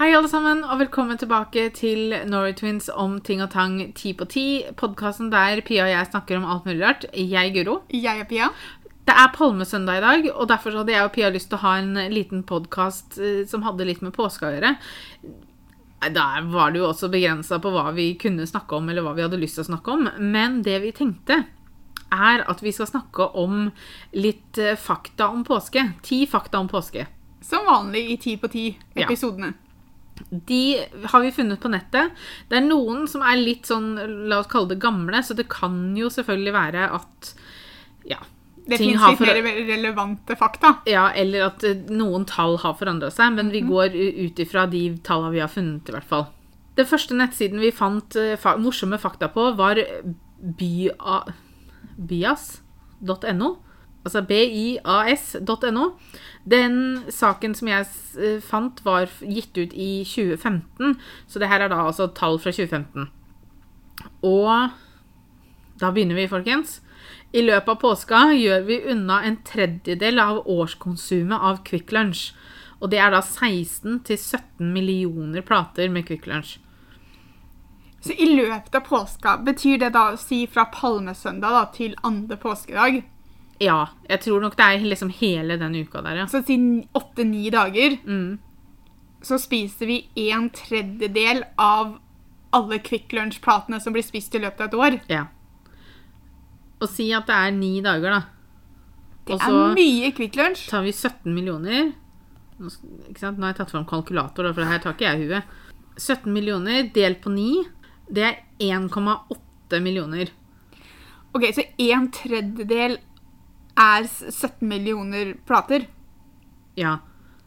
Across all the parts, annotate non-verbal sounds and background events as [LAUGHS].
Hei, alle sammen, og velkommen tilbake til Norway Twins om ting og tang ti på ti. Podkasten der Pia og jeg snakker om alt mulig rart. Jeg, Guro. Jeg er Pia. Det er palmesøndag i dag, og derfor hadde jeg og Pia lyst til å ha en liten podkast som hadde litt med påske å gjøre. Der var det jo også begrensa på hva vi kunne snakke om, eller hva vi hadde lyst til å snakke om. Men det vi tenkte, er at vi skal snakke om litt eh, fakta om påske. Ti fakta om påske. Som vanlig i Ti på ti-episodene. De har vi funnet på nettet. Det er noen som er litt sånn, la oss kalle det gamle, så det kan jo selvfølgelig være at ja, Det fins litt mer relevante fakta. ja, eller at eh, noen tall har forandra seg, men vi går ut ifra de tallene vi har funnet, i hvert fall. Den første nettsiden vi fant eh, fa morsomme fakta på, var bias.no. Altså bias.no. Den saken som jeg eh, fant, var gitt ut i 2015, så det her er da altså tall fra 2015. Og da begynner vi, folkens. I løpet av påska gjør vi unna en tredjedel av årskonsumet av Quick Lunch. Og det er da 16-17 millioner plater med Quick Lunch. Så i løpet av påska, betyr det da å si fra palmesøndag da, til andre påskedag? Ja, jeg tror nok det er liksom hele den uka der, ja. Så siden åtte-ni dager, Mm. så spiser vi en tredjedel av alle Kvikk Lunsj-platene som blir spist i løpet av et år. ja. Og si at det er ni dager, da. Det Også er mye Kvikk Lunsj. tar vi 17 millioner. Nå, ikke sant? Nå har jeg tatt fram kalkulator, for det her tar ikke jeg i huet. 17 millioner delt på 9, det er 1,8 millioner. Ok, Så en tredjedel er 17 millioner plater. Ja.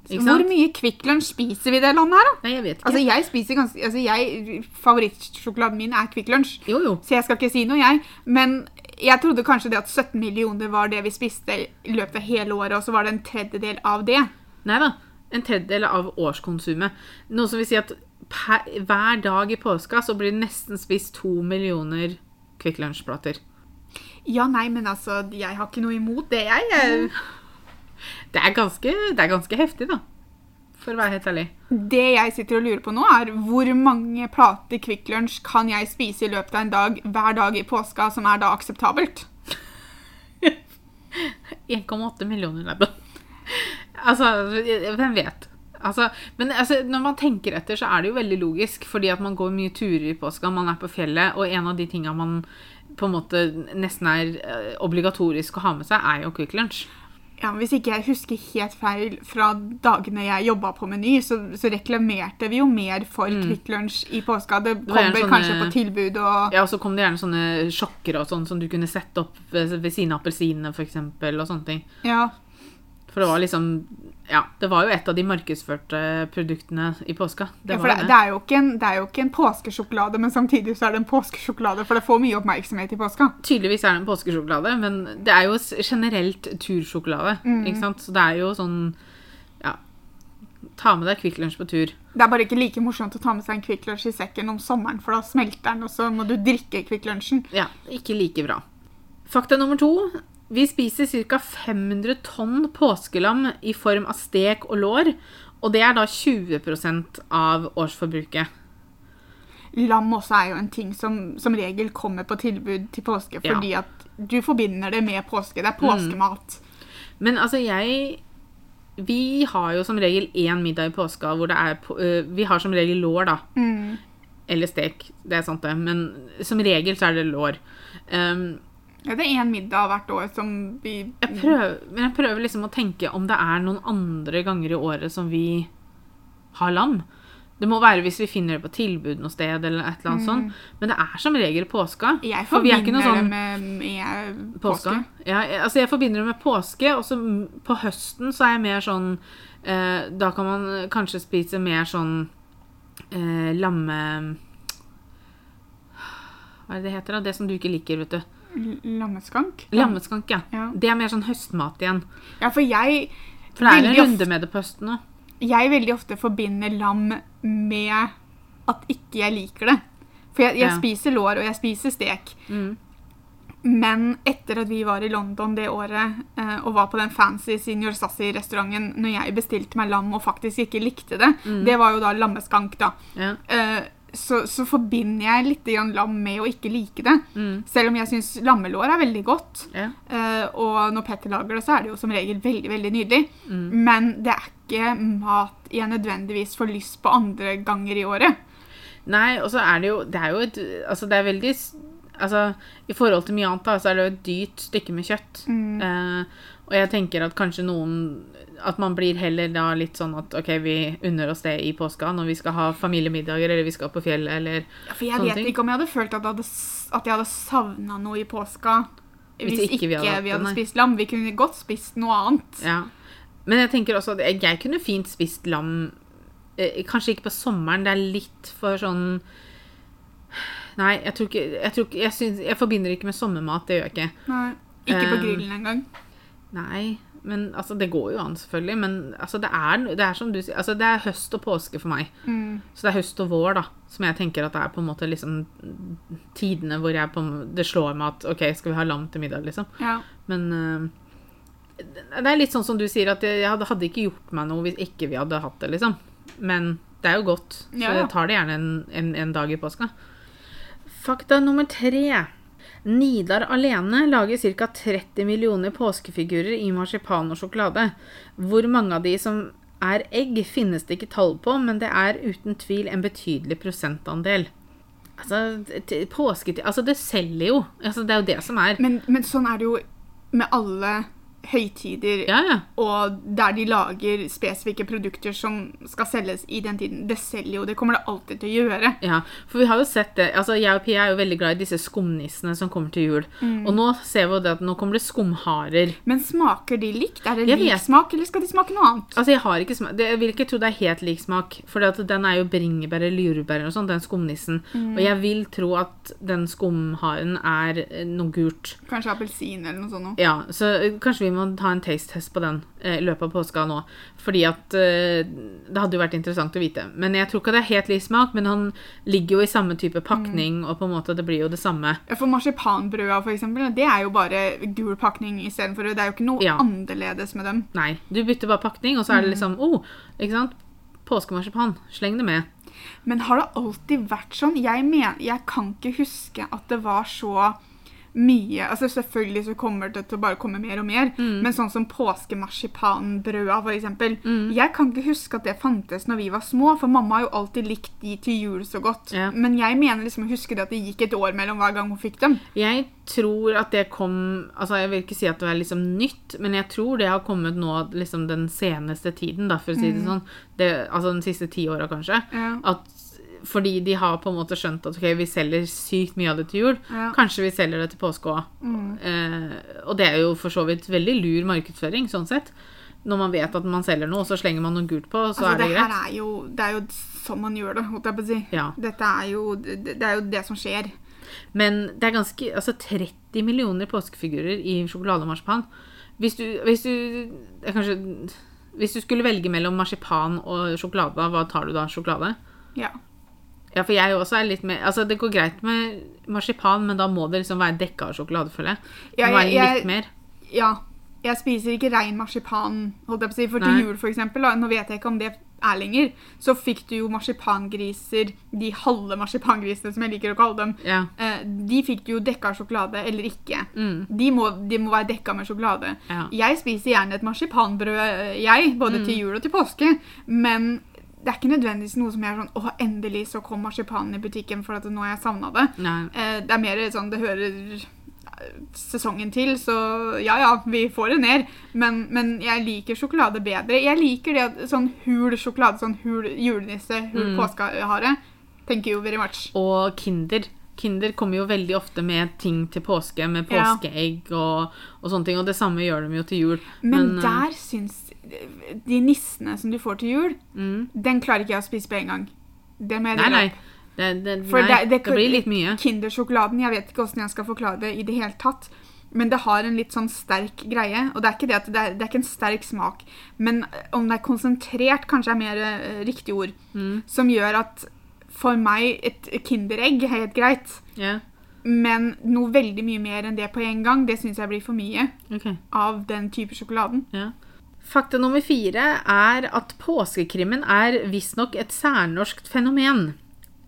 Ikke Hvor mye Kvikk Lunsj spiser vi i det landet her, da? Nei, jeg vet ikke. Altså, jeg spiser ganske altså, jeg, Favorittsjokoladen min er Kvikk Lunsj, jo, jo. så jeg skal ikke si noe, jeg. Men jeg trodde kanskje det at 17 millioner var det vi spiste i løpet av hele året, og så var det en tredjedel av det. Nei da. En tredjedel av årskonsumet. Noe som vil si at per, hver dag i påska så blir det nesten spist to millioner Kvikk Lunsj-plater. Ja, nei, men altså, jeg har ikke noe imot det, jeg. jeg. Det er ganske, det er ganske heftig, da. For å være helt ærlig. Det jeg sitter og lurer på nå, er hvor mange plater Kvikk Lunsj kan jeg spise i løpet av en dag hver dag i påska, som er da akseptabelt? [LAUGHS] 1,8 millioner ledd. altså, hvem vet? Altså, men altså, når man tenker etter, så er det jo veldig logisk, fordi at man går mye turer i påska, man er på fjellet, og en av de tinga man på en måte nesten er eh, obligatorisk å ha med seg, er jo Quick Lunch. Ja, Hvis ikke jeg husker helt feil fra dagene jeg jobba på Meny, så, så reklamerte vi jo mer for Kvikk Lunsj i påska. Det kommer sånne- kanskje på tilbud og Ja, og så kom det gjerne sånne sjokker og sånn som du kunne sette opp ved, ved siden av appelsinene, eksempel, og sånne ting. Ja. For det var liksom Ja, det var jo et av de markedsførte produktene i påska. Det ja, for var det, det. det, er jo ikke en, det er jo ikke en påskesjokolade, men samtidig så er det en påskesjokolade, for det får mye oppmerksomhet i påska. Tydeligvis er det en påskesjokolade, men det er jo generelt tursjokolade. Ikke sant? Så det er jo sånn Ja. Ta med deg Kvikk Lunsj på tur. Det er bare ikke like morsomt å ta med seg en Kvikk Lunsj i sekken om sommeren, for da smelter den, og så må du drikke Kvikk Lunsjen. Ja, ikke like bra. Fakta nummer to. Vi spiser ca. 500 tonn påskelam i form av stek og lår. Og det er da 20% av årsforbruket. Lam også er jo en ting som som regel kommer på tilbud til påske, Ja. fordi at du forbinder det med påske. Det er påskemat. Men altså, jeg Vi har jo som regel én middag i påska hvor det er Vi har som regel lår, da. Mm. Eller stek. Det er sant, det. Men som regel så er det lår. Um, Ja, det er én middag hvert år som vi jeg, prøver, men jeg prøver liksom å tenke om det er noen andre ganger i året som vi har lam. Det må være hvis vi finner det på tilbud noe sted, eller et eller annet sånt. Men det er som regel påska. Jeg er forbinder sånn det med, med påske. påske. Ja, jeg- altså jeg forbinder det med påske, og så på høsten så er jeg mer sånn eh, Da kan man kanskje spise mer sånn eh, lamme... Hva er det det heter, da? Det som du ikke liker, vet du. Lammeskank? Lammeskank, ja. Ja. Det er mer sånn høstmat igjen. Ja, for jeg, For det er en runde med det på høsten nå. jeg veldig ofte forbinder lam med at ikke jeg liker det. For jeg, jeg Ja. spiser lår, og jeg spiser stek. Mm. Men etter at vi var i London det året eh, og var på den fancy Senior Sassi-restauranten når jeg bestilte meg lam og faktisk ikke likte det, det var jo da lammeskank, da. Ja. Eh, så, så forbinder jeg litt lam med å ikke like det. Mm. Selv om jeg syns lammelår er veldig godt. Ja. Uh, og når Petter lager det, så er det jo som regel veldig veldig nydelig. Mm. Men det er ikke mat jeg nødvendigvis får lyst på andre ganger i året. Nei, og så er det jo Det er jo et Altså, det er veldig Altså, i forhold til mye annet, da, så er det jo et dyrt stykke med kjøtt. Eh, og jeg tenker at kanskje noen At man blir heller da litt sånn at OK, vi unner oss det i påska når vi skal ha familiemiddager, eller vi skal på fjellet, eller Ja, for jeg vet ting. ikke om jeg hadde følt at hadde, at jeg hadde savna noe i påska hvis, ikke vi hadde, vi hadde spist lam. Vi kunne godt spist noe annet. Ja. Men jeg tenker også at jeg, kunne fint spist lam eh, Kanskje ikke på sommeren, det er litt for sånn Nei, jeg tror ikke Jeg, tror ikke, jeg, synes, jeg forbinder ikke med sommermat. Det gjør jeg ikke. Nei, ikke på Eh, grillen engang. Nei, men altså, det går jo an, selvfølgelig. Men altså, det er, det er som du sier altså, Det er høst og påske for meg. Mm. Så det er høst og vår, da, som jeg tenker at det er på en måte liksom tidene hvor jeg på, det slår meg at OK, skal vi ha lam til middag, liksom. Ja. Men øh, det er litt sånn som du sier, at jeg hadde, ikke gjort meg noe hvis ikke vi hadde hatt det, liksom. Men det er jo godt, så jeg tar det gjerne en, en, en dag i påska. Fakta nummer tre. Nidar alene lager ca. 30 millioner påskefigurer i marsipan og sjokolade. Hvor mange av de som er egg, finnes det ikke tall på, men det er uten tvil en betydelig prosentandel. Altså, påsketid Altså, det selger jo. Altså, det er jo det som er. Men, men sånn er det jo med alle høytider Ja, ja. og der de lager spesifikke produkter som skal selges i den tiden. Det selger jo, det kommer det alltid til å gjøre. Ja, for vi har jo sett det. Altså, jeg og Pia er jo veldig glad i disse skumnissene som kommer til jul. Mm. Og nå ser vi jo det at nå kommer det skumharer. Men smaker de likt? Er det Jeg lik vet. smak, eller skal de smake noe annet? Altså, jeg har ikke smak det, Jeg vil ikke tro det er helt lik smak, for den er jo bringebær eller jordbær og sånn, den skumnissen. Mm. Og jeg vil tro at den skumharen er eh, noe gult. Kanskje appelsin eller noe sånt. noe. Ja, så eh, kanskje vi må ta en taste-test på den eh, i løpet av påska nå. Fordi at eh, Det hadde jo vært interessant å vite. Men jeg tror ikke det er helt lik smak, men han ligger jo i samme type pakning, og på en måte det blir jo det samme. Ja, For marsipanbrøda, for eksempel, det er jo bare gul pakning istedenfor. Det er jo ikke noe Ja. annerledes med dem. Nei, du bytter bare pakning, og så er det liksom oh, ikke sant? Påskemarsipan. Sleng det med. Men har det alltid vært sånn? Jeg, men, jeg kan ikke huske at det var så mye altså Selvfølgelig så kommer det til å bare komme mer og mer, Mm. men sånn som påskemarsipanbrøda, for eksempel. Jeg kan ikke huske at det fantes når vi var små, for mamma har jo alltid likt de til jul så godt. Ja. Men jeg mener liksom å huske det at det gikk et år mellom hver gang hun fikk dem. Jeg tror at det kom Altså, jeg vil ikke si at det er liksom nytt, men jeg tror det har kommet nå liksom den seneste tiden, da, for å si det sånn. Det, altså den siste ti åra, kanskje. Ja. At fordi de har på en måte skjønt at ok, vi selger sykt mye av det til jul. Ja. Kanskje vi selger det til påske òg. Eh, og det er jo for så vidt veldig lur markedsføring, sånn sett. Når man vet at man selger noe, så slenger man noe gult på, så Altså, er det, det greit. er jo, det er jo sånn man gjør det, holdt jeg på å si. Ja. Dette er jo det, er jo det som skjer. Men det er ganske Altså 30 millioner påskefigurer i sjokolade og marsipan. Hvis du, hvis du kanskje, Hvis du skulle velge mellom marsipan og sjokolade, hva tar du da? Sjokolade? Ja. Ja, for jeg også er litt mer Altså, det går greit med marsipan, men da må det liksom være dekka av sjokolade, føler jeg. Det må være litt mer. ja. Jeg spiser ikke rein marsipan, holdt jeg på å si. For til Nei. jul, for eksempel, da, nå vet jeg ikke om det er lenger, så fikk du jo marsipangriser, de halve marsipangrisene, som jeg liker å kalle dem. Ja. Eh, de fikk du jo dekka av sjokolade eller ikke. Mm. De, må, de må være dekka med sjokolade. Ja. Jeg spiser gjerne et marsipanbrød, eh, jeg, både Mm. til jul og til påske. Men det er ikke nødvendigvis noe som jeg er sånn Å, endelig så kom marsipanen i butikken, for at nå har jeg savna det. Eh, det er mer sånn det hører eh, sesongen til, så ja ja, vi får det ned. Men, men jeg liker sjokolade bedre. Jeg liker det at sånn hul sjokolade, sånn hul julenisse, hul Mm. påskehare. Thank you very much. Og Kinder. Kinder kommer jo veldig ofte med ting til påske, med påskeegg og, og sånne ting. Og det samme gjør de jo til jul. Men, men der syns De nissene som du får til jul, mm, den klarer ikke jeg å spise på en gang. Det må jeg dele opp. Det, det, For nei, det- det, blir litt mye. Kindersjokoladen, jeg vet ikke hvordan jeg skal forklare det i det hele tatt. Men det har en litt sånn sterk greie. Og det er ikke det det er, det er ikke en sterk smak. Men om det er konsentrert, kanskje er mer uh, riktig ord. Mm, Som gjør at for meg et Kinderegg er helt greit. ja. Men noe veldig mye mer enn det på en gang, det syns jeg blir for mye okay. av den type sjokoladen. Ja. Fakta nummer fire er at påskekrimmen er visstnok et særnorskt fenomen.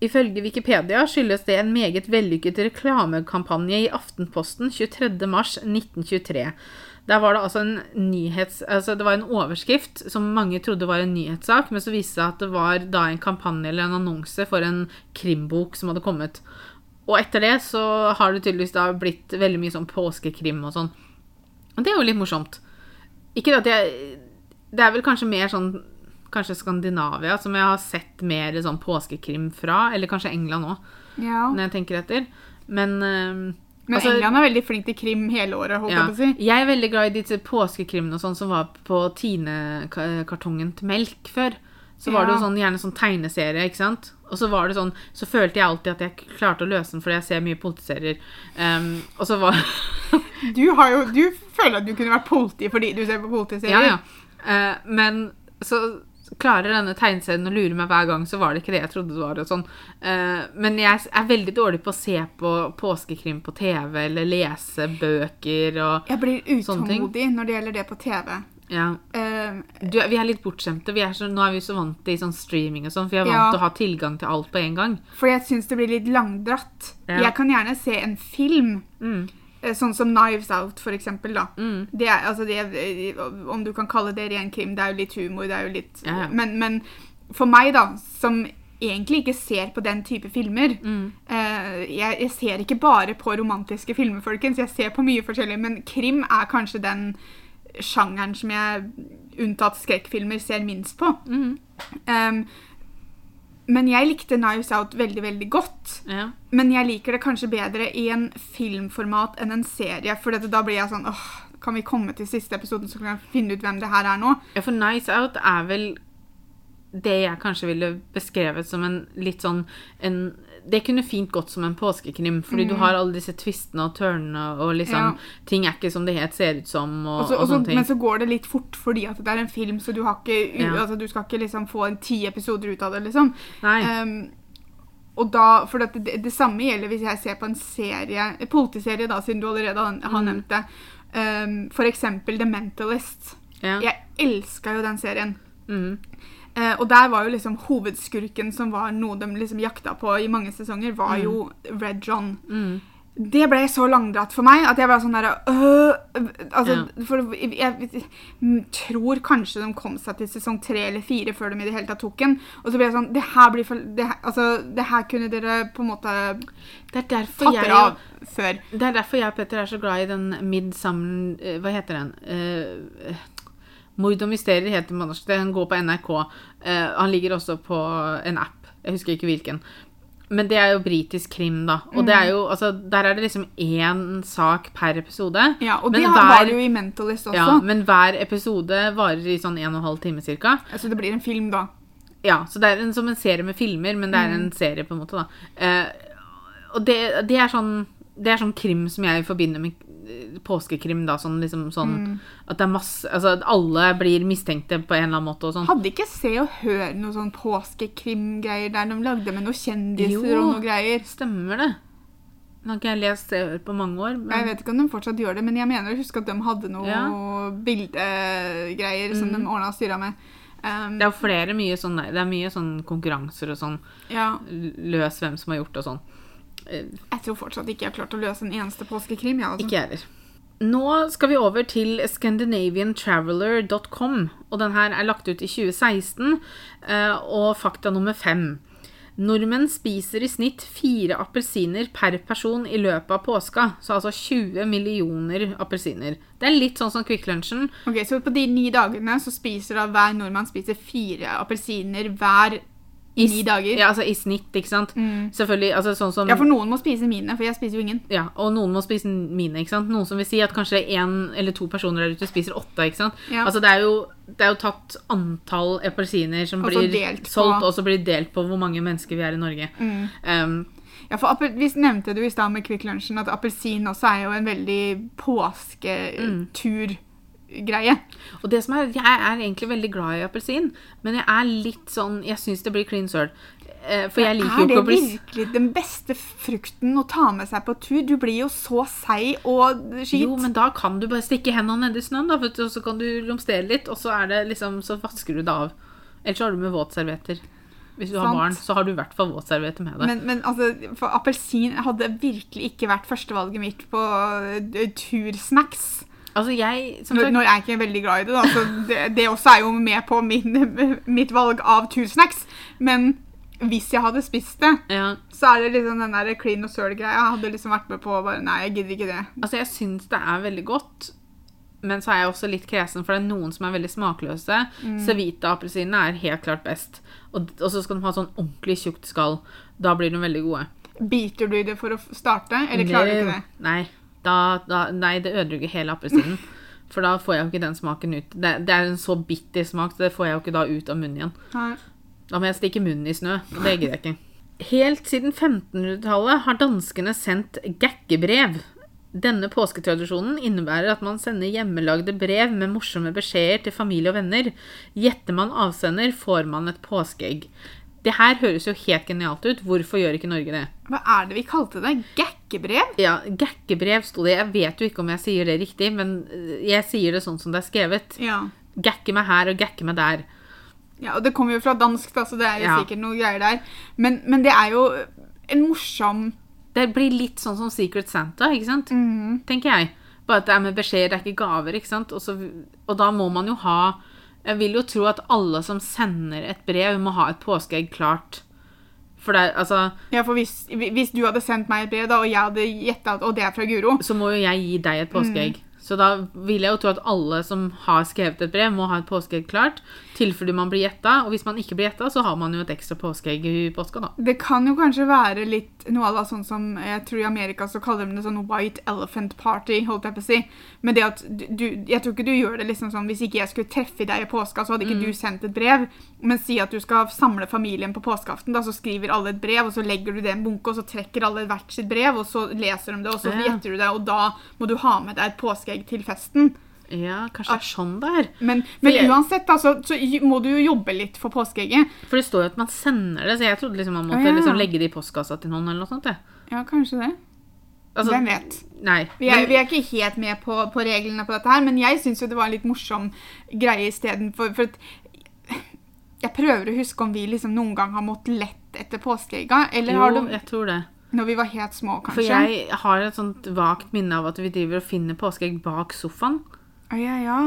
Ifølge Wikipedia skyldes det en meget vellykket reklamekampanje i Aftenposten 23.3.1923. Der var det altså en nyhets... Altså det var en overskrift som mange trodde var en nyhetssak, men så viste det seg at det var da en kampanje eller en annonse for en krimbok som hadde kommet. Og etter det så har det tydeligvis da blitt veldig mye sånn påskekrim og sånn. Og det er jo litt morsomt. Ikke at jeg Det er vel kanskje mer sånn Kanskje Skandinavia som jeg har sett mer sånn påskekrim fra. Eller kanskje England òg, Ja. når jeg tenker etter. Men eh, Men altså, England er veldig flink til krim hele året, holdt ja. jeg på å si. Jeg er veldig glad i disse påskekrimene og sånn som var på Tine-kartongen til melk før. Så var det jo sånn, gjerne sånn tegneserie, ikke sant? Og så var det sånn, så følte jeg alltid at jeg klarte å løse den, fordi jeg ser mye politiserier. Um, og så var Du, har jo, du føler at du kunne vært politi fordi du ser på politiserier. Ja, ja. Uh, men så klarer denne tegneserien å lure meg hver gang, så var det ikke det jeg trodde det var. og sånn. Eh, men jeg er veldig dårlig på å se på påskekrim på TV, eller lese bøker og Jeg blir utålmodig når det gjelder det på TV. Ja. Eh, Du, vi er litt bortskjemte. Vi er så, nå er vi så vant til sånn streaming og sånn, for vi er vant Ja. til å ha tilgang til alt på en gang. for jeg syns det blir litt langdratt. Ja. Jeg kan gjerne se en film, Mm. Eh, sånn som Knives Out, for eksempel. Da. Mm. Det er, altså det er, om du kan kalle det ren krim, det er jo litt humor, det er jo litt ja. Men, men for meg, da, som egentlig ikke ser på den type filmer Mm. eh, jeg, jeg ser ikke bare på romantiske filmer, folkens. Jeg ser på mye forskjellig, men krim er kanskje den sjangeren som jeg, unntatt skrekkfilmer, ser minst på. Mm. Um, men jeg likte Knives Out veldig, veldig godt. Ja. Men jeg liker det kanskje bedre i en filmformat enn en serie. For da blir jeg sånn åh, Kan vi komme til siste episoden, så kan jeg finne ut hvem det her er nå? ja, for Nice Out er vel det jeg kanskje ville beskrevet som en litt sånn en, Det kunne fint gått som en påskekrim, fordi du har alle disse tvistene og turnene, og liksom Mm. Ja. Ting er ikke som det helt ser ut som, og, også, og og så- sånne ting. men så går det litt fort fordi at det er en film, så du, har ikke, Ja. altså, du skal ikke liksom få en ti episoder ut av det. liksom. Nei. Um, og da, for det, det, det samme gjelder hvis jeg ser på en serie, en politiserie, da, siden du allerede har, har Mm. nevnt det. Um, for eksempel The Mentalist. ja. Jeg elska jo den serien. Mm. Eh, og der var jo liksom hovedskurken som var noe de liksom jakta på i mange sesonger, var jo Red John. Mm. Det ble så langdratt for meg at jeg var sånn derre øh, altså, For jeg, jeg tror kanskje de kom seg til sesong tre eller fire før de i det hele tatt tok den. Og så ble jeg sånn Det her blir for det her, Altså, det her kunne dere på en måte Det tatt dere av før. Det er derfor jeg og Petter er så glad i den Midsummer eh, Hva heter den? Eh, Mord og mysterier heter den på norsk. Den går på NRK. Uh, han ligger også på en app. Jeg husker ikke hvilken. Men det er jo britisk krim, da. Og det er jo, altså, der er det liksom én sak per episode. Ja, og Men det hver- jo i Mentalist også. Ja, men hver episode varer i sånn en og en halv time cirka. Altså, det blir en film, da. Ja, så det er en, som en serie med filmer, men det er en serie på en måte, da. Eh, og det, det er sånn Det er sånn krim som jeg forbinder med påskekrim, da. Sånn liksom sånn At det er masse Altså at alle blir mistenkte på en eller annen måte og sånn. Hadde ikke Se og Hør noe sånn påskekrimgreier der de lagde med noen kjendiser Jo. og noe greier? Stemmer det. Nå har ikke jeg lest Se og Hør på mange år. Jeg vet ikke om de fortsatt gjør det, men jeg mener å huske at de hadde noen Ja. bildegreier som de ordna og styra med. Um, det er jo flere mye sånn Det er mye sånn konkurranser og sånn. ja, Løs hvem som har gjort og sånn. Eh, jeg tror fortsatt ikke jeg har klart å løse en eneste påskekrim. Ja, altså. Ikke jeg heller. Nå skal vi over til scandinaviantraveler.com, og den her er lagt ut i 2016. eh, Og fakta nummer fem. Nordmenn spiser i snitt fire appelsiner per person i løpet av påska. Så altså 20 millioner appelsiner. Det er litt sånn som Kvikk Lunsjen. Ok, Så på de ni dagene så spiser da hver nordmann spiser fire appelsiner hver i ni dager? Ja, altså i snitt, ikke sant. Mm. Selvfølgelig, altså sånn som Ja, for noen må spise mine, for jeg spiser jo ingen. Ja, og noen må spise mine, ikke sant? Noen som vil si at kanskje én eller to personer der ute spiser åtte, ikke sant? Ja. Altså det er jo, det er jo tatt antall appelsiner som også blir delt på- solgt, og så blir delt på hvor mange mennesker vi er i Norge. Mm. Um, Ja, for Vi nevnte jo i stad med Kvikk Lunsjen at appelsin også er jo en veldig påsketur appelsingreie. Og det som er, Jeg er egentlig veldig glad i appelsin, men jeg er litt sånn Jeg syns det blir clean søl. Eh, For jeg liker jo er det ikke å bli virkelig den beste frukten å ta med seg på tur? Du blir jo så seig og skit. Jo, men da kan du bare stikke hendene nedi snøen, da, for og så kan du romstere litt, og så er det liksom Så vasker du det av. Ellers har du med våtservietter. Hvis du har barn, så har du i hvert fall våtservietter med deg. Men, men altså, for appelsin hadde virkelig ikke vært førstevalget mitt på eh, tursnacks. Altså, jeg Som Nå, nå er jeg ikke veldig glad i det, da, så det, det også er jo med på min, [LAUGHS] mitt valg av tursnacks. Men hvis jeg hadde spist det, ja, så er det liksom den der clean og søl-greia. Jeg hadde liksom vært med på bare, Nei, jeg gidder ikke det. altså, jeg syns det er veldig godt. Men så er jeg også litt kresen, for det er noen som er veldig smakløse. Mm. Cevita-appelsinene er helt klart best. Og, og så skal de ha sånn ordentlig tjukt skall. Da blir de veldig gode. Biter du i det for å starte, eller klarer du ikke det? Nei, da, da, nei det ødelegger hele appelsinen. [LAUGHS] For da får jeg jo ikke den smaken ut. Det, det er en så bitter smak, så det får jeg jo ikke da ut av munnen igjen. Nei. Da må jeg stikke munnen i snø, og det gidder jeg ikke. Helt siden 1500-tallet har danskene sendt gakkebrev. Denne påsketradisjonen innebærer at man sender hjemmelagde brev med morsomme beskjeder til familie og venner. Gjetter man avsender, får man et påskeegg. Det her høres jo helt genialt ut. Hvorfor gjør ikke Norge det? Hva er det vi kalte det? Gakkebrev? Ja, gakkebrev sto det. Jeg vet jo ikke om jeg sier det riktig, men øh, jeg sier det sånn som det er skrevet. Ja. Gakke meg her og gakke meg der. ja. Og det kommer jo fra dansk, da, så det er jo Ja. sikkert noe greier der. Men, men det er jo en morsom Det blir litt sånn som Secret Santa, ikke sant? Mhm. Tenker jeg. Bare at det er med beskjeder, det er ikke gaver, ikke sant? Og, så, og da må man jo ha Jeg vil jo tro at alle som sender et brev, må ha et påskeegg klart. For det er altså Ja, for hvis, hvis du hadde sendt meg et brev, da, og jeg hadde gjetta at Og det er fra Guro. Så må jo jeg gi deg et påskeegg. Så da vil jeg jo tro at alle som har skrevet et brev, må ha et påskeegg klart. Tilfelle man blir gjetta. Og hvis man ikke blir gjetta, så har man jo et ekstra påskeegg i påska, da. Det kan jo kanskje være litt noe av det sånn som jeg tror i Amerika så kaller de det sånn white elephant party, holdt jeg på å si. Men det at du Jeg tror ikke du gjør det liksom sånn hvis ikke jeg skulle treffe deg i påska, så hadde ikke du sendt et brev. Men si at du skal samle familien på påskeaften, da så skriver alle et brev, og så legger du det i en bunke, og så trekker alle hvert sitt brev, og så leser de det, og så gjetter du det, og da må du ha med deg et påskeegg til festen. Ja, kanskje det er sånn det er. Men, men jeg- uansett, da, så, så må du jo jobbe litt for påskeegget. For det står jo at man sender det, så jeg trodde liksom man måtte ja. liksom legge det i postkassa til noen, eller noe sånt. jeg. Ja, kanskje det. Altså, Hvem vet? Vi er, vi er ikke helt med på, på reglene på dette her, men jeg syns jo det var en litt morsom greie istedenfor For at jeg prøver å huske om vi liksom noen gang har måttet lett etter påskeegga, jo, har det jeg tror det. Når vi var helt små, kanskje? For jeg har et sånt vagt minne av at vi driver og finner påskeegg bak sofaen. Oh, ja, ja.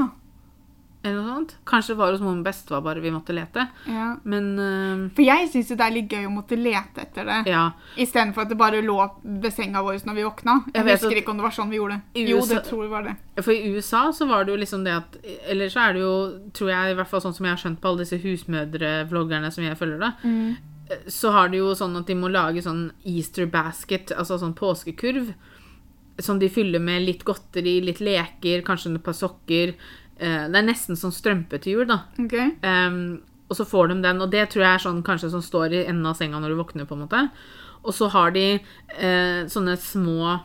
Eller noe sånt. Kanskje det var hos mor og bestefar bare vi måtte lete. ja. Men uh, For jeg syns det er litt gøy å måtte lete etter det, ja. istedenfor at det bare lå ved senga vår når vi våkna. Jeg, Jeg husker ikke om det var sånn vi gjorde det. USA, Jo, det tror jeg var det. For i USA så var det jo liksom det at Eller så er det jo, tror jeg, i hvert fall sånn som jeg har skjønt på alle disse husmødre-vloggerne som jeg følger, da, så har de jo sånn at de må lage sånn Easter basket, altså sånn påskekurv, som de fyller med litt godteri, litt leker, kanskje et par sokker. Eh, Det er nesten sånn strømpe til jul, da. Okay. Um, og så får de den, og det tror jeg er sånn kanskje som står i enden av senga når du våkner, på en måte. Og så har de uh, sånne små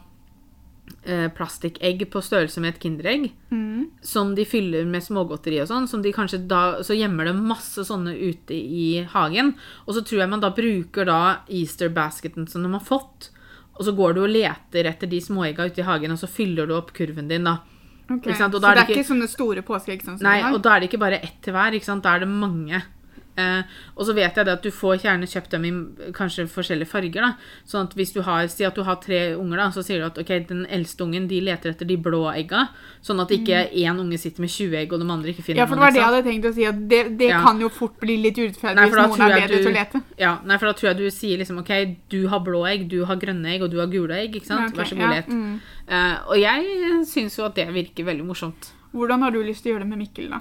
eh, plastikegg på størrelse med et Kinderegg, Mm. som de fyller med smågodteri og sånn, som de kanskje da, så gjemmer de masse sånne ute i hagen, og så tror jeg man da bruker da Easter basketen som de har fått, og så går du og leter etter de småegga ute i hagen, og så fyller du opp kurven din da. Okay. Ikke Så det er det ikke sånne store påskeegg sånn Nei, og da er det ikke bare ett til hver, ikke? Da er det mange. Eh, og så vet jeg det at du får gjerne kjøpt dem i kanskje forskjellige farger. da. Sånn at hvis du har, Si at du har tre unger, da, så sier du at ok, den eldste ungen de leter etter de blå egga. Sånn at ikke én unge sitter med 20 egg, og de andre ikke finner Mm. Ja, for det var noen. det jeg hadde tenkt å si, at det, det Ja. kan jo fort bli litt urettferdig hvis noen er bedre du- til å lete. Ja, nei, for da tror jeg du sier liksom ok, du har blå egg, du har grønne egg, og du har gule egg. ikke sant? Okay, Vær så ja, god, let. mm. Eh, og jeg syns jo at det virker veldig morsomt. Hvordan har du lyst til å gjøre det med Mikkel, da?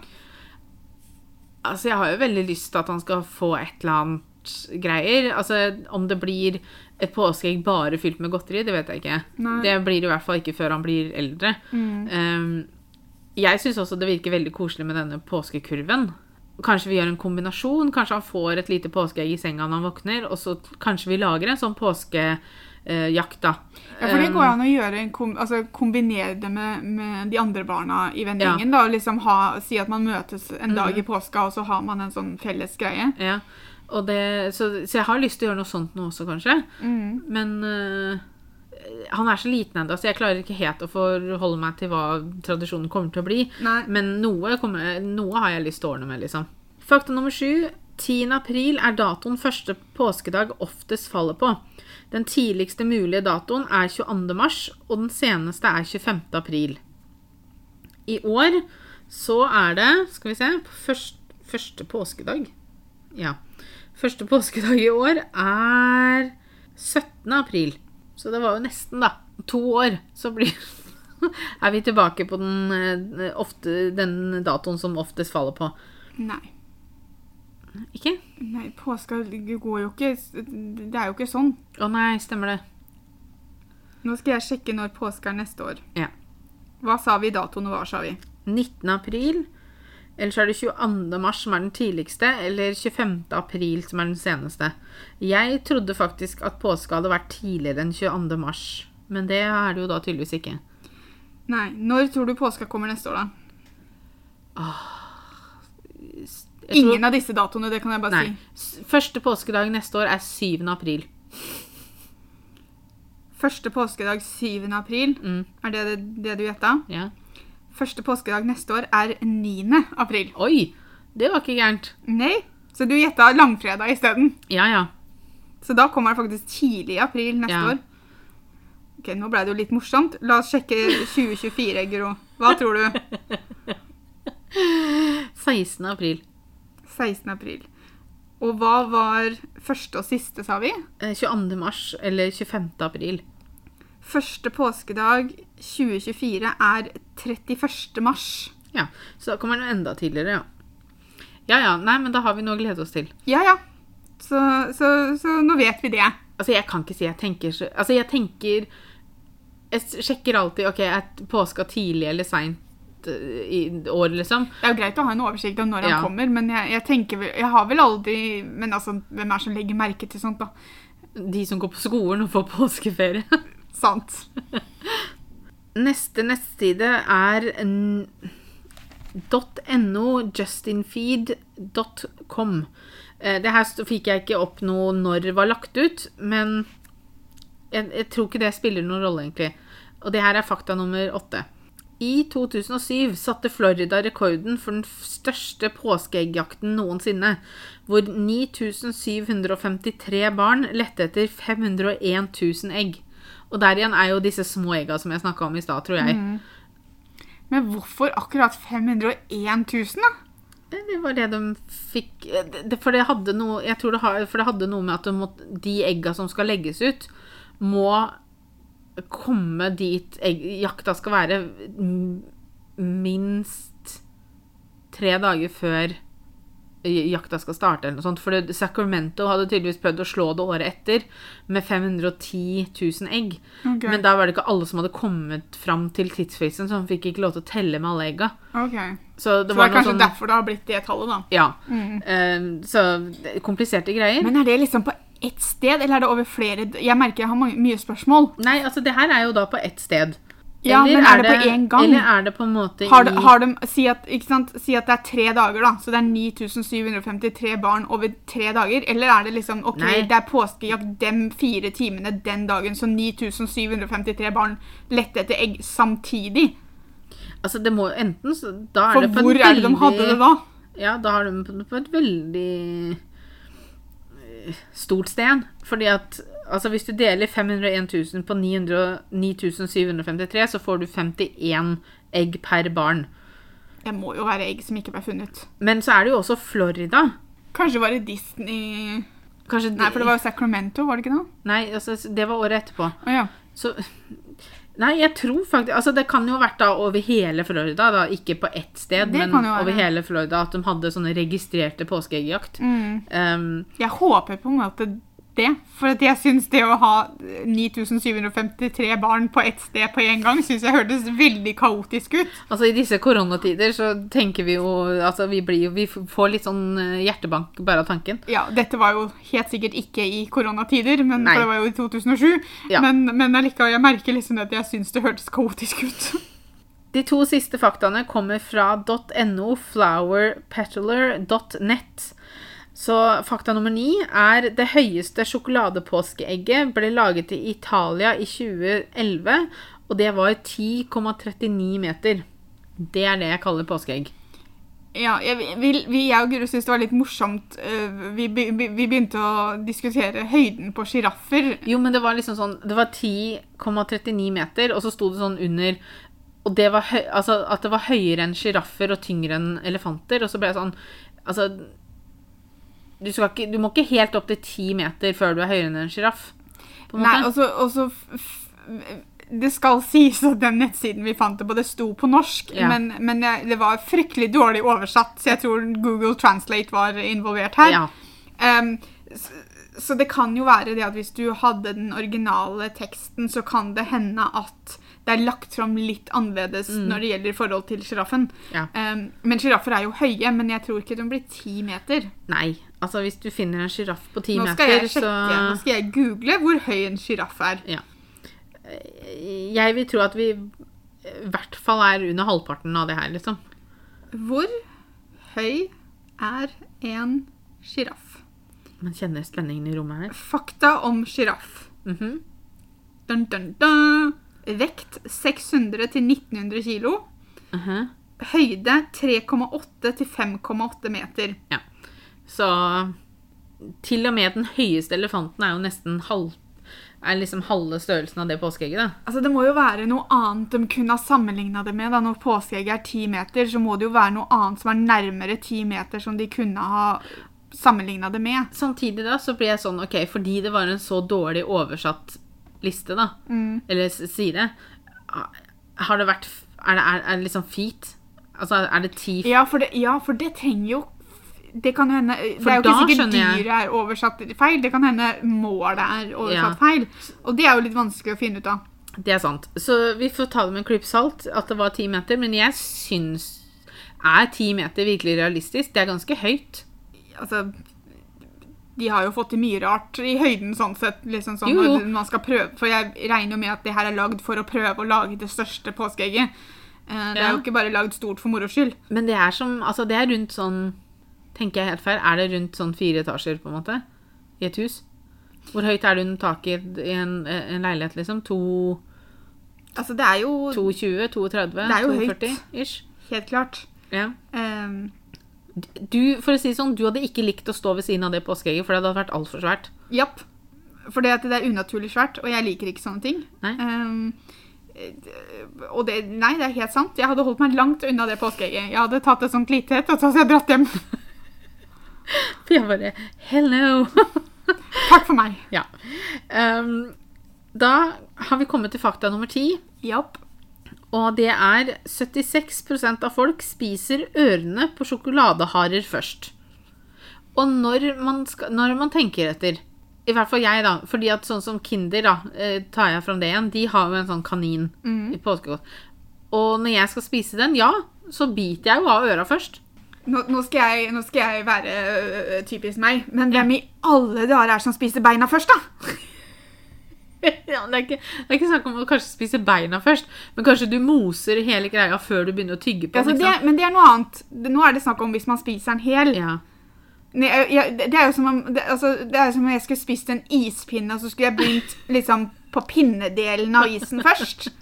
Altså, jeg har jo veldig lyst til at han skal få et eller annet greier. Altså, om det blir et påskeegg bare fylt med godteri, det vet jeg ikke. Nei. Det blir i hvert fall ikke før han blir eldre. Um, jeg syns også det virker veldig koselig med denne påskekurven. Kanskje vi gjør en kombinasjon. Kanskje han får et lite påskeegg i senga når han våkner, og så kanskje vi lager en sånn påske jakt, jakta. Ja, for det går an å gjøre en kom, altså kombinere det med, med de andre barna i vennegjengen. Ja. liksom ha, Si at man møtes en dag Mhm. i påska, og så har man en sånn felles greie. Ja. Det, så, så jeg har lyst til å gjøre noe sånt nå også, kanskje. Mm. Men uh, han er så liten ennå, så jeg klarer ikke helt å forholde meg til hva tradisjonen kommer til å bli. Nei. Men noe, kommer, noe har jeg lyst til å ordne med, liksom. Fakta nummer sju. 10. april er datoen første påskedag oftest faller på. Den tidligste mulige datoen er 22. mars, og den seneste er 25. april. I år så er det Skal vi se først, Første påskedag? Ja. Første påskedag i år er 17. april. Så det var jo nesten, da. To år, så blir [LAUGHS] er vi tilbake på den, eh, ofte, den datoen som oftest faller på. Nei. Ikke? Nei, påska går jo ikke Det er jo ikke sånn. Å nei, stemmer det. Nå skal jeg sjekke når påske er neste år. Ja. Hva sa vi datoen, og hva sa vi? 19. april. Eller så er det 22. mars som er den tidligste, eller 25. april som er den seneste. Jeg trodde faktisk at påske hadde vært tidligere enn 22. mars. Men det er det jo da tydeligvis ikke. Nei, Når tror du påska kommer neste år, da? Tror- Ingen av disse datoene, det kan jeg bare Nei. si. Første påskedag neste år er 7. april. Første påskedag 7. april. Mm. Er det det, det du gjetta? Ja. Første påskedag neste år er 9. april. Oi! Det var ikke gærent. Nei, så du gjetta langfredag isteden. Ja, ja. Så da kommer det faktisk tidlig i april neste Ja. år. Ok, Nå ble det jo litt morsomt. La oss sjekke 2024, Gro. Hva tror du? [LAUGHS] 16. april. 16. april. Og hva var første og siste, sa vi? Eh, 22. mars eller 25. april. Første påskedag 2024 er 31. mars. Ja, Så da kommer den enda tidligere, ja. Ja ja, nei, men da har vi noe å glede oss til. Ja, ja. Så, så, så nå vet vi det. Altså, jeg kan ikke si jeg tenker så Altså, jeg tenker Jeg sjekker alltid OK, er påska tidlig eller seint i år, liksom? Det er jo greit å ha en oversikt om når han kommer, men jeg, jeg tenker Jeg har vel aldri Men altså, hvem er det som legger merke til sånt, da? De som går på skolen og får påskeferie. [LAUGHS] Sant. Neste nettside er .no justinfeed.com. Eh, Det her fikk jeg ikke opp noe når det var lagt ut, men jeg, jeg tror ikke det spiller noen rolle, egentlig. Og det her er fakta nummer åtte. I 2007 satte Florida rekorden for den største påskeeggjakten noensinne, hvor 9753 barn lette etter 501 000 egg. Og der igjen er jo disse små egga som jeg snakka om i stad, tror jeg. Men hvorfor akkurat 501 000, da? Det det var det de fikk eh, det- For det hadde noe Jeg tror det, har, for det hadde noe med at de, måtte, de egga som skal legges ut, må komme dit jakta skal være minst tre dager før jakta skal starte, eller noe sånt. For Sacramento hadde tydeligvis prøvd å slå det året etter med 510 000 egg. Okay. Men da var det ikke alle som hadde kommet fram til tidsfristen, så han fikk ikke lov til å telle med alle egga. Okay. Så Så det det var er kanskje sånn derfor det har blitt det tallet, da. Ja. Mm. Uh, så er kompliserte greier. Men er det liksom på ett sted, eller er det over flere Jeg merker jeg har mange, mye spørsmål. Nei, altså det her er jo da på ett sted. Ja, men er det på én gang? Eller er det på en måte Har, de, har de, si, at, si at det er tre dager, da. Så det er 9753 barn over tre dager. Eller er det liksom OK, Nei. det er påskejakt de fire timene den dagen, så 9753 barn lette etter egg samtidig? Altså det må enten så, Da er For det på hvor en er det de hadde det da? Ja, da har de på, på et veldig stort sted. Fordi at altså hvis du deler 501 000 på 9753, så får du 51 egg per barn. Det må jo være egg som ikke ble funnet. Men så er det jo også Florida. Kanskje var det Disney Kanskje Nei, for det var jo Sacramento, var det ikke noe? Nei, altså, det var året etterpå. Å ja. Så Nei, jeg tror faktisk Altså, det kan jo ha vært da over hele Florida, da. Ikke på ett sted, Det men over hele Florida. At de hadde sånne registrerte påskeeggjakt. Mm. Um, Jeg håper på en måte det. For at jeg syns det å ha 9753 barn på ett sted på en gang, syns jeg hørtes veldig kaotisk ut. Altså I disse koronatider så tenker vi jo Altså vi blir Vi får litt sånn eh, hjertebank bare av tanken. Ja, dette var jo helt sikkert ikke i koronatider, men, for det var jo i 2007. Ja. Men, men allikevel, jeg merker liksom at jeg syns det hørtes kaotisk ut. De to siste faktaene kommer fra .no, flowerpetaler.net. Så fakta nummer ni er det høyeste sjokoladepåskeegget ble laget i Italia i 2011, og det var 10,39 meter. Det er det jeg kaller påskeegg. Ja, jeg, vi, vi, jeg og Guro syntes det var litt morsomt. eh, Vi, vi, vi begynte å diskutere høyden på sjiraffer. Jo, men det var liksom sånn Det var 10,39 meter, og så sto det sånn under Og det var høy, altså at det var høyere enn sjiraffer og tyngre enn elefanter. Og så ble jeg sånn Altså du, ikke, du må ikke helt opp til ti meter før du er høyere enn en sjiraff. Nei, og så, Det skal sies at den nettsiden vi fant det på, det sto på norsk, Ja. men, men det var fryktelig dårlig oversatt, så jeg tror Google Translate var involvert her. Ja. Um, så, så det kan jo være det at hvis du hadde den originale teksten, så kan det hende at det er lagt fram litt annerledes når det gjelder forhold til sjiraffen. Mm. Ja. Um, men sjiraffer er jo høye, men jeg tror ikke de blir ti meter. Nei. Altså, hvis du finner en sjiraff på ti meter, jeg sjekke, så nå skal jeg google hvor høy en sjiraff er. Ja. Jeg vil tro at vi i hvert fall er under halvparten av det her, liksom. Hvor høy er en sjiraff? Man kjenner spenningen i rommet her. Fakta om sjiraff. Mhm. Dun, dun, dun. Vekt 600-1900 kilo. Mhm. Høyde 3,8-5,8 meter. Ja. Så til og med den høyeste elefanten er jo nesten halv, er liksom halve størrelsen av det påskeegget. da. Altså, det må jo være noe annet de kunne ha sammenligna det med. da. Når påskeegget er 10 meter, så må det jo være noe annet som er nærmere 10 meter, som de kunne ha sammenligna det med. Samtidig da, så blir jeg sånn, ok, fordi det var en så dårlig oversatt liste, da, eller s- side, har det vært, er det, er, er det liksom feet? Altså, er det ti Ja, for det, ja, for det trenger jo Det kan hende Det er jo ikke sikkert dyret er oversatt feil. Det kan hende målet er oversatt Ja. feil. Og det er jo litt vanskelig å finne ut av. Det er sant. Så vi får ta det med en klype salt at det var ti meter, men jeg syns Er ti meter virkelig realistisk? Det er ganske høyt. Altså De har jo fått til mye rart i høyden, sånn sett. Liksom sånn, Jo, jo. Man skal prøve, for jeg regner jo med at det her er lagd for å prøve å lage det største påskeegget. Eh, Det er Ja. jo ikke bare lagd stort for moro skyld. Men det er som Altså, det er rundt sånn Tenker jeg helt feil? Er det rundt sånn fire etasjer, på en måte? I et hus? Hvor høyt er det under taket i en, en leilighet, liksom? To- Altså, det er jo 220? 32? Det er jo høyt. 240 ish? helt klart Ja. eh, Du, for å si sånn, du hadde ikke likt å stå ved siden av det påskeegget, for det hadde vært altfor svært. Japp. For det, er unaturlig svært, og jeg liker ikke sånne ting. Nei. Eh, og det, nei, det er helt sant. Jeg hadde holdt meg langt unna det påskeegget. Jeg hadde tatt et sånt lite et, og så hadde jeg dratt hjem. [LAUGHS] For jeg bare Hello! [LAUGHS] Takk for meg. ja. Um, da har vi kommet til fakta nummer ti. Japp. Og det er 76% av folk spiser ørene på sjokoladeharer først. Og når man, skal, når man tenker etter I hvert fall jeg, da. fordi at sånn som Kinder, da, eh, tar jeg fram det igjen, de har jo en sånn kanin i påskegodt. Og når jeg skal spise den, ja, så biter jeg jo av øra først. Nå, nå, skal jeg, nå skal jeg være øh, typisk meg, men hvem i alle dager er det som spiser beina først, da? [LAUGHS] ja, det, er ikke, det er ikke snakk om å kanskje spise beina først, men kanskje du moser hele greia før du begynner å tygge på den. det, men det er noe annet. Nå er det snakk om hvis man spiser den hel. Ja. Nei, jeg- det er jo som om, det, altså, det er som om jeg skulle spist en ispinne, og så skulle jeg begynt liksom på pinnedelen av isen først. [LAUGHS]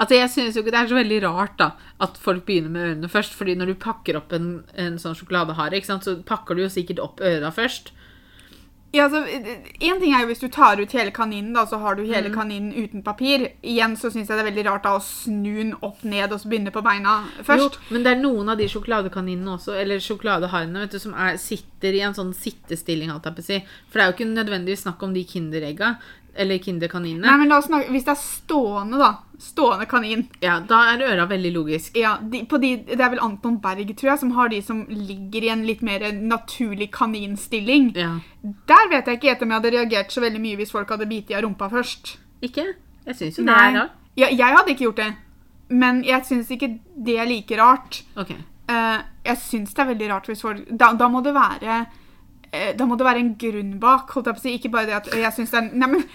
Altså, jeg synes jo ikke det er så veldig rart da, at folk begynner med ørene først, fordi når du pakker opp en, en sånn sjokoladehare, så pakker du jo sikkert opp øra først. Ja, altså, en ting er jo hvis du tar ut hele kaninen, da, så har du hele kaninen uten papir. Igjen så syns jeg det er veldig rart da å snu den opp ned og så begynne på beina først. Jo, men det er noen av de sjokoladekaninene også, eller sjokoladeharene, vet du, som er, sitter i en sånn sittestilling, Alt jeg på å si. For det er jo ikke nødvendigvis snakk om de kinderegga. Eller Kinderkaninene. Nei, men la oss snakke, Hvis det er stående, da. Stående kanin. Ja, da er øra veldig logisk. Ja, de, på de, Det er vel Anton Berg, tror jeg, som har de som ligger i en litt mer naturlig kaninstilling. Ja. Der vet jeg ikke om jeg hadde reagert så veldig mye hvis folk hadde bitt i av rumpa først. Ikke? Jeg syns jo det er rart. Ja, jeg hadde ikke gjort det. Men jeg syns ikke det er like rart. Ok. Uh, jeg syns det er veldig rart hvis folk Da, da må det være da må det være en grunn bak. holdt jeg på å si. Ikke bare det at jeg syns det er Nei, men [LAUGHS]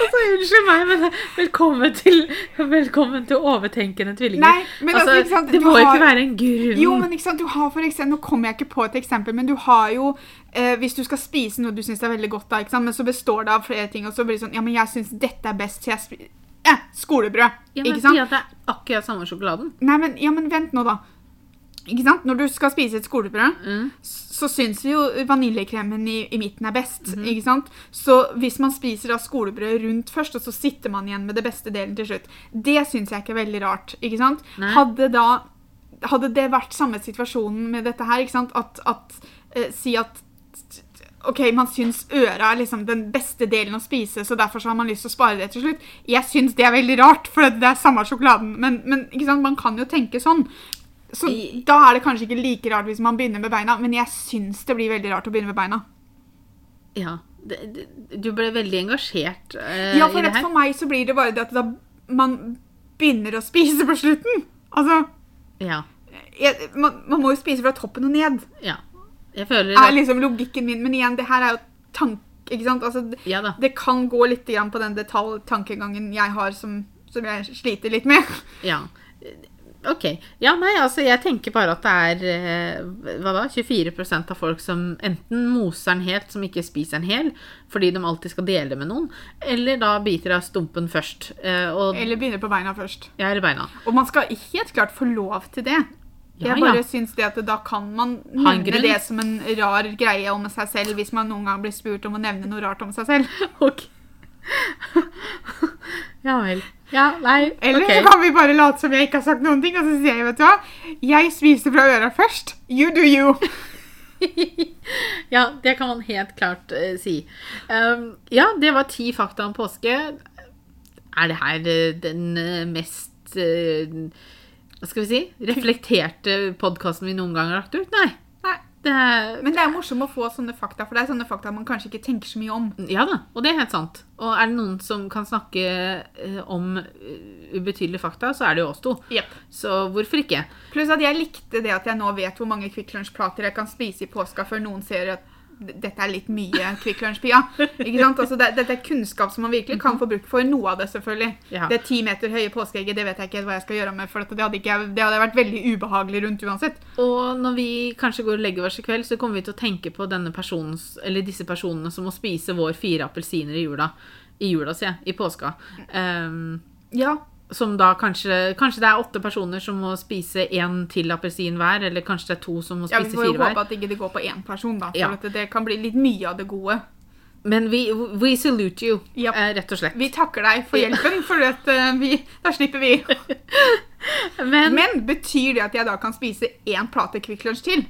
Altså, unnskyld meg, men velkommen til, velkommen til overtenkende tvillinger. Nei, men altså, ikke sant, det må har- ikke være en grunn. Jo, men ikke sant, du har for eksempel, Nå kommer jeg ikke på et eksempel, men du har jo eh, Hvis du skal spise noe du syns er veldig godt, da, ikke sant? men så består det av flere ting, og så blir det sånn Ja, men jeg syns dette er best, så jeg spiser eh, Skolebrød. ja, men ikke sant? Si at det er akkurat samme sjokoladen. Nei, men, ja, men vent nå, da. Ikke sant? Når du skal spise et skolebrød, Mm. så syns vi jo vaniljekremen i, i midten er best. Mm. ikke sant? Så hvis man spiser da skolebrød rundt først, og så sitter man igjen med det beste delen til slutt, det syns jeg ikke er veldig rart. ikke sant? Nei. Hadde da hadde det vært samme situasjonen med dette her, ikke sant? At, at eh, Si at OK, man syns øra er liksom den beste delen å spise, så derfor så har man lyst til å spare det til slutt. Jeg syns det er veldig rart, for det er samme sjokoladen. Men, men man kan jo tenke sånn. Så I- da er det kanskje ikke like rart hvis man begynner med beina, men jeg syns det blir veldig rart å begynne med beina. Ja. Det, det, du ble veldig engasjert eh, Ja, i det her. her. for meg så blir det bare det at da man begynner å spise på slutten. Altså, Ja. jeg, man, man må jo spise fra toppen og ned. ja. Jeg føler det er liksom logikken min. Men igjen, det her er jo tank... Ikke sant? Altså, Ja det kan gå litt grann på den detaljtankegangen jeg har, som, som jeg sliter litt med. Ja. Ok. Ja, nei, altså jeg tenker bare at det er eh, hva da, 24% av folk som enten moser den helt, som ikke spiser den hel, fordi de alltid skal dele med noen, eller da biter av stumpen først. eh, og, Eller begynner på beina først. ja, eller beina. Og man skal helt klart få lov til det. Ja, Jeg bare ja. syns det at da kan man nevne det som en rar greie om seg selv, hvis man noen gang blir spurt om å nevne noe rart om seg selv. [LAUGHS] Ok. [LAUGHS] ja vel. Ja, nei, Eller okay. så kan vi bare late som jeg ikke har sagt noen ting, og så sier jeg, vet du hva, jeg spiser fra øra først. You do you. [LAUGHS] ja, det kan man helt klart uh, si. Um, ja, det var ti fakta om påske. Er det her uh, den uh, mest Hva skal vi si? Reflekterte podkasten vi noen gang har lagt ut? Nei. Det er, Men det er morsomt å få sånne fakta, for det er sånne fakta man kanskje ikke tenker så mye om. ja da, og det er helt sant. Og er det noen som kan snakke eh, om eh, ubetydelige fakta, så er det jo oss to. Så hvorfor ikke? Pluss at jeg likte det at jeg nå vet hvor mange Kvikk Lunsj-plater jeg kan spise i påska før noen ser at dette er litt mye Kvikk Lunsj-pia. Altså, det, dette er kunnskap som man virkelig kan få bruk for. Noe av det, selvfølgelig. Ja. Det ti meter høye påskeegget, det vet jeg ikke hva jeg skal gjøre med, for det, hadde ikke, det hadde vært veldig ubehagelig rundt uansett. Og når vi kanskje går og legger oss i kveld, så kommer vi til å tenke på personens, eller disse personene som må spise vår fire appelsiner i jula. I jula, sier jeg. I påska. Um, Ja. Som da kanskje Kanskje det er åtte personer som må spise én til appelsin hver, eller kanskje det er to som må spise fire hver. ja, vi får jo håpe at ikke det går på én person, da. For Ja. at det, kan bli litt mye av det gode. Men vi, we salute you, yep. eh, rett og slett. Vi takker deg for hjelpen, for at, eh, vi, da slipper vi. [LAUGHS] Men, Men betyr det at jeg da kan spise én plate Kvikk Lunsj til?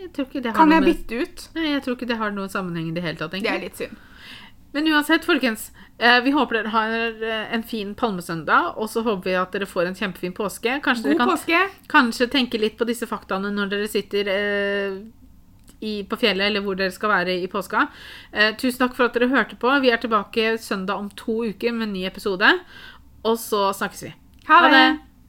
jeg tror ikke det har Kan jeg bytte ut? Nei, jeg tror ikke det har noen sammenheng i det hele tatt. Det er litt synd. Men uansett, folkens. eh, Vi håper dere har eh, en fin palmesøndag, og så håper vi at dere får en kjempefin påske. Kanskje God dere kan påske. kanskje tenke litt på disse faktaene når dere sitter eh, i, på fjellet, eller hvor dere skal være i påska. Eh, tusen takk for at dere hørte på. Vi er tilbake søndag om to uker med en ny episode. Og så snakkes vi. Ha det.